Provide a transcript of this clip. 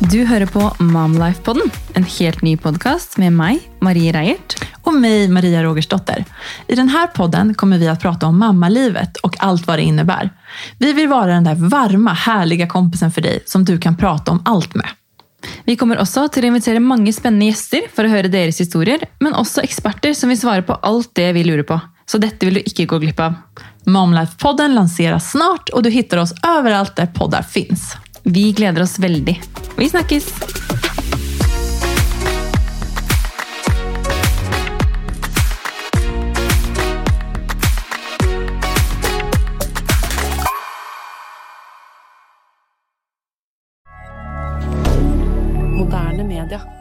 Du hører på Momlife-podden, en helt ny podcast med mig, Marie Reiert. Och mig, Maria Rogersdotter. I den här podden kommer vi att prata om mammalivet och allt vad det innebär. Vi vill vara den där varma, härliga kompisen för dig som du kan prata om allt med. Vi kommer også til å invitere mange spennende gjester for å høre deres historier, men også eksperter som vil svare på alt det vi lurer på. Så dette vil du ikke gå glipp av. Momlife-podden lanseras snart och du hittar oss överallt där poddar finns. Vi gleder oss veldig. Vi snackis! Moderne media.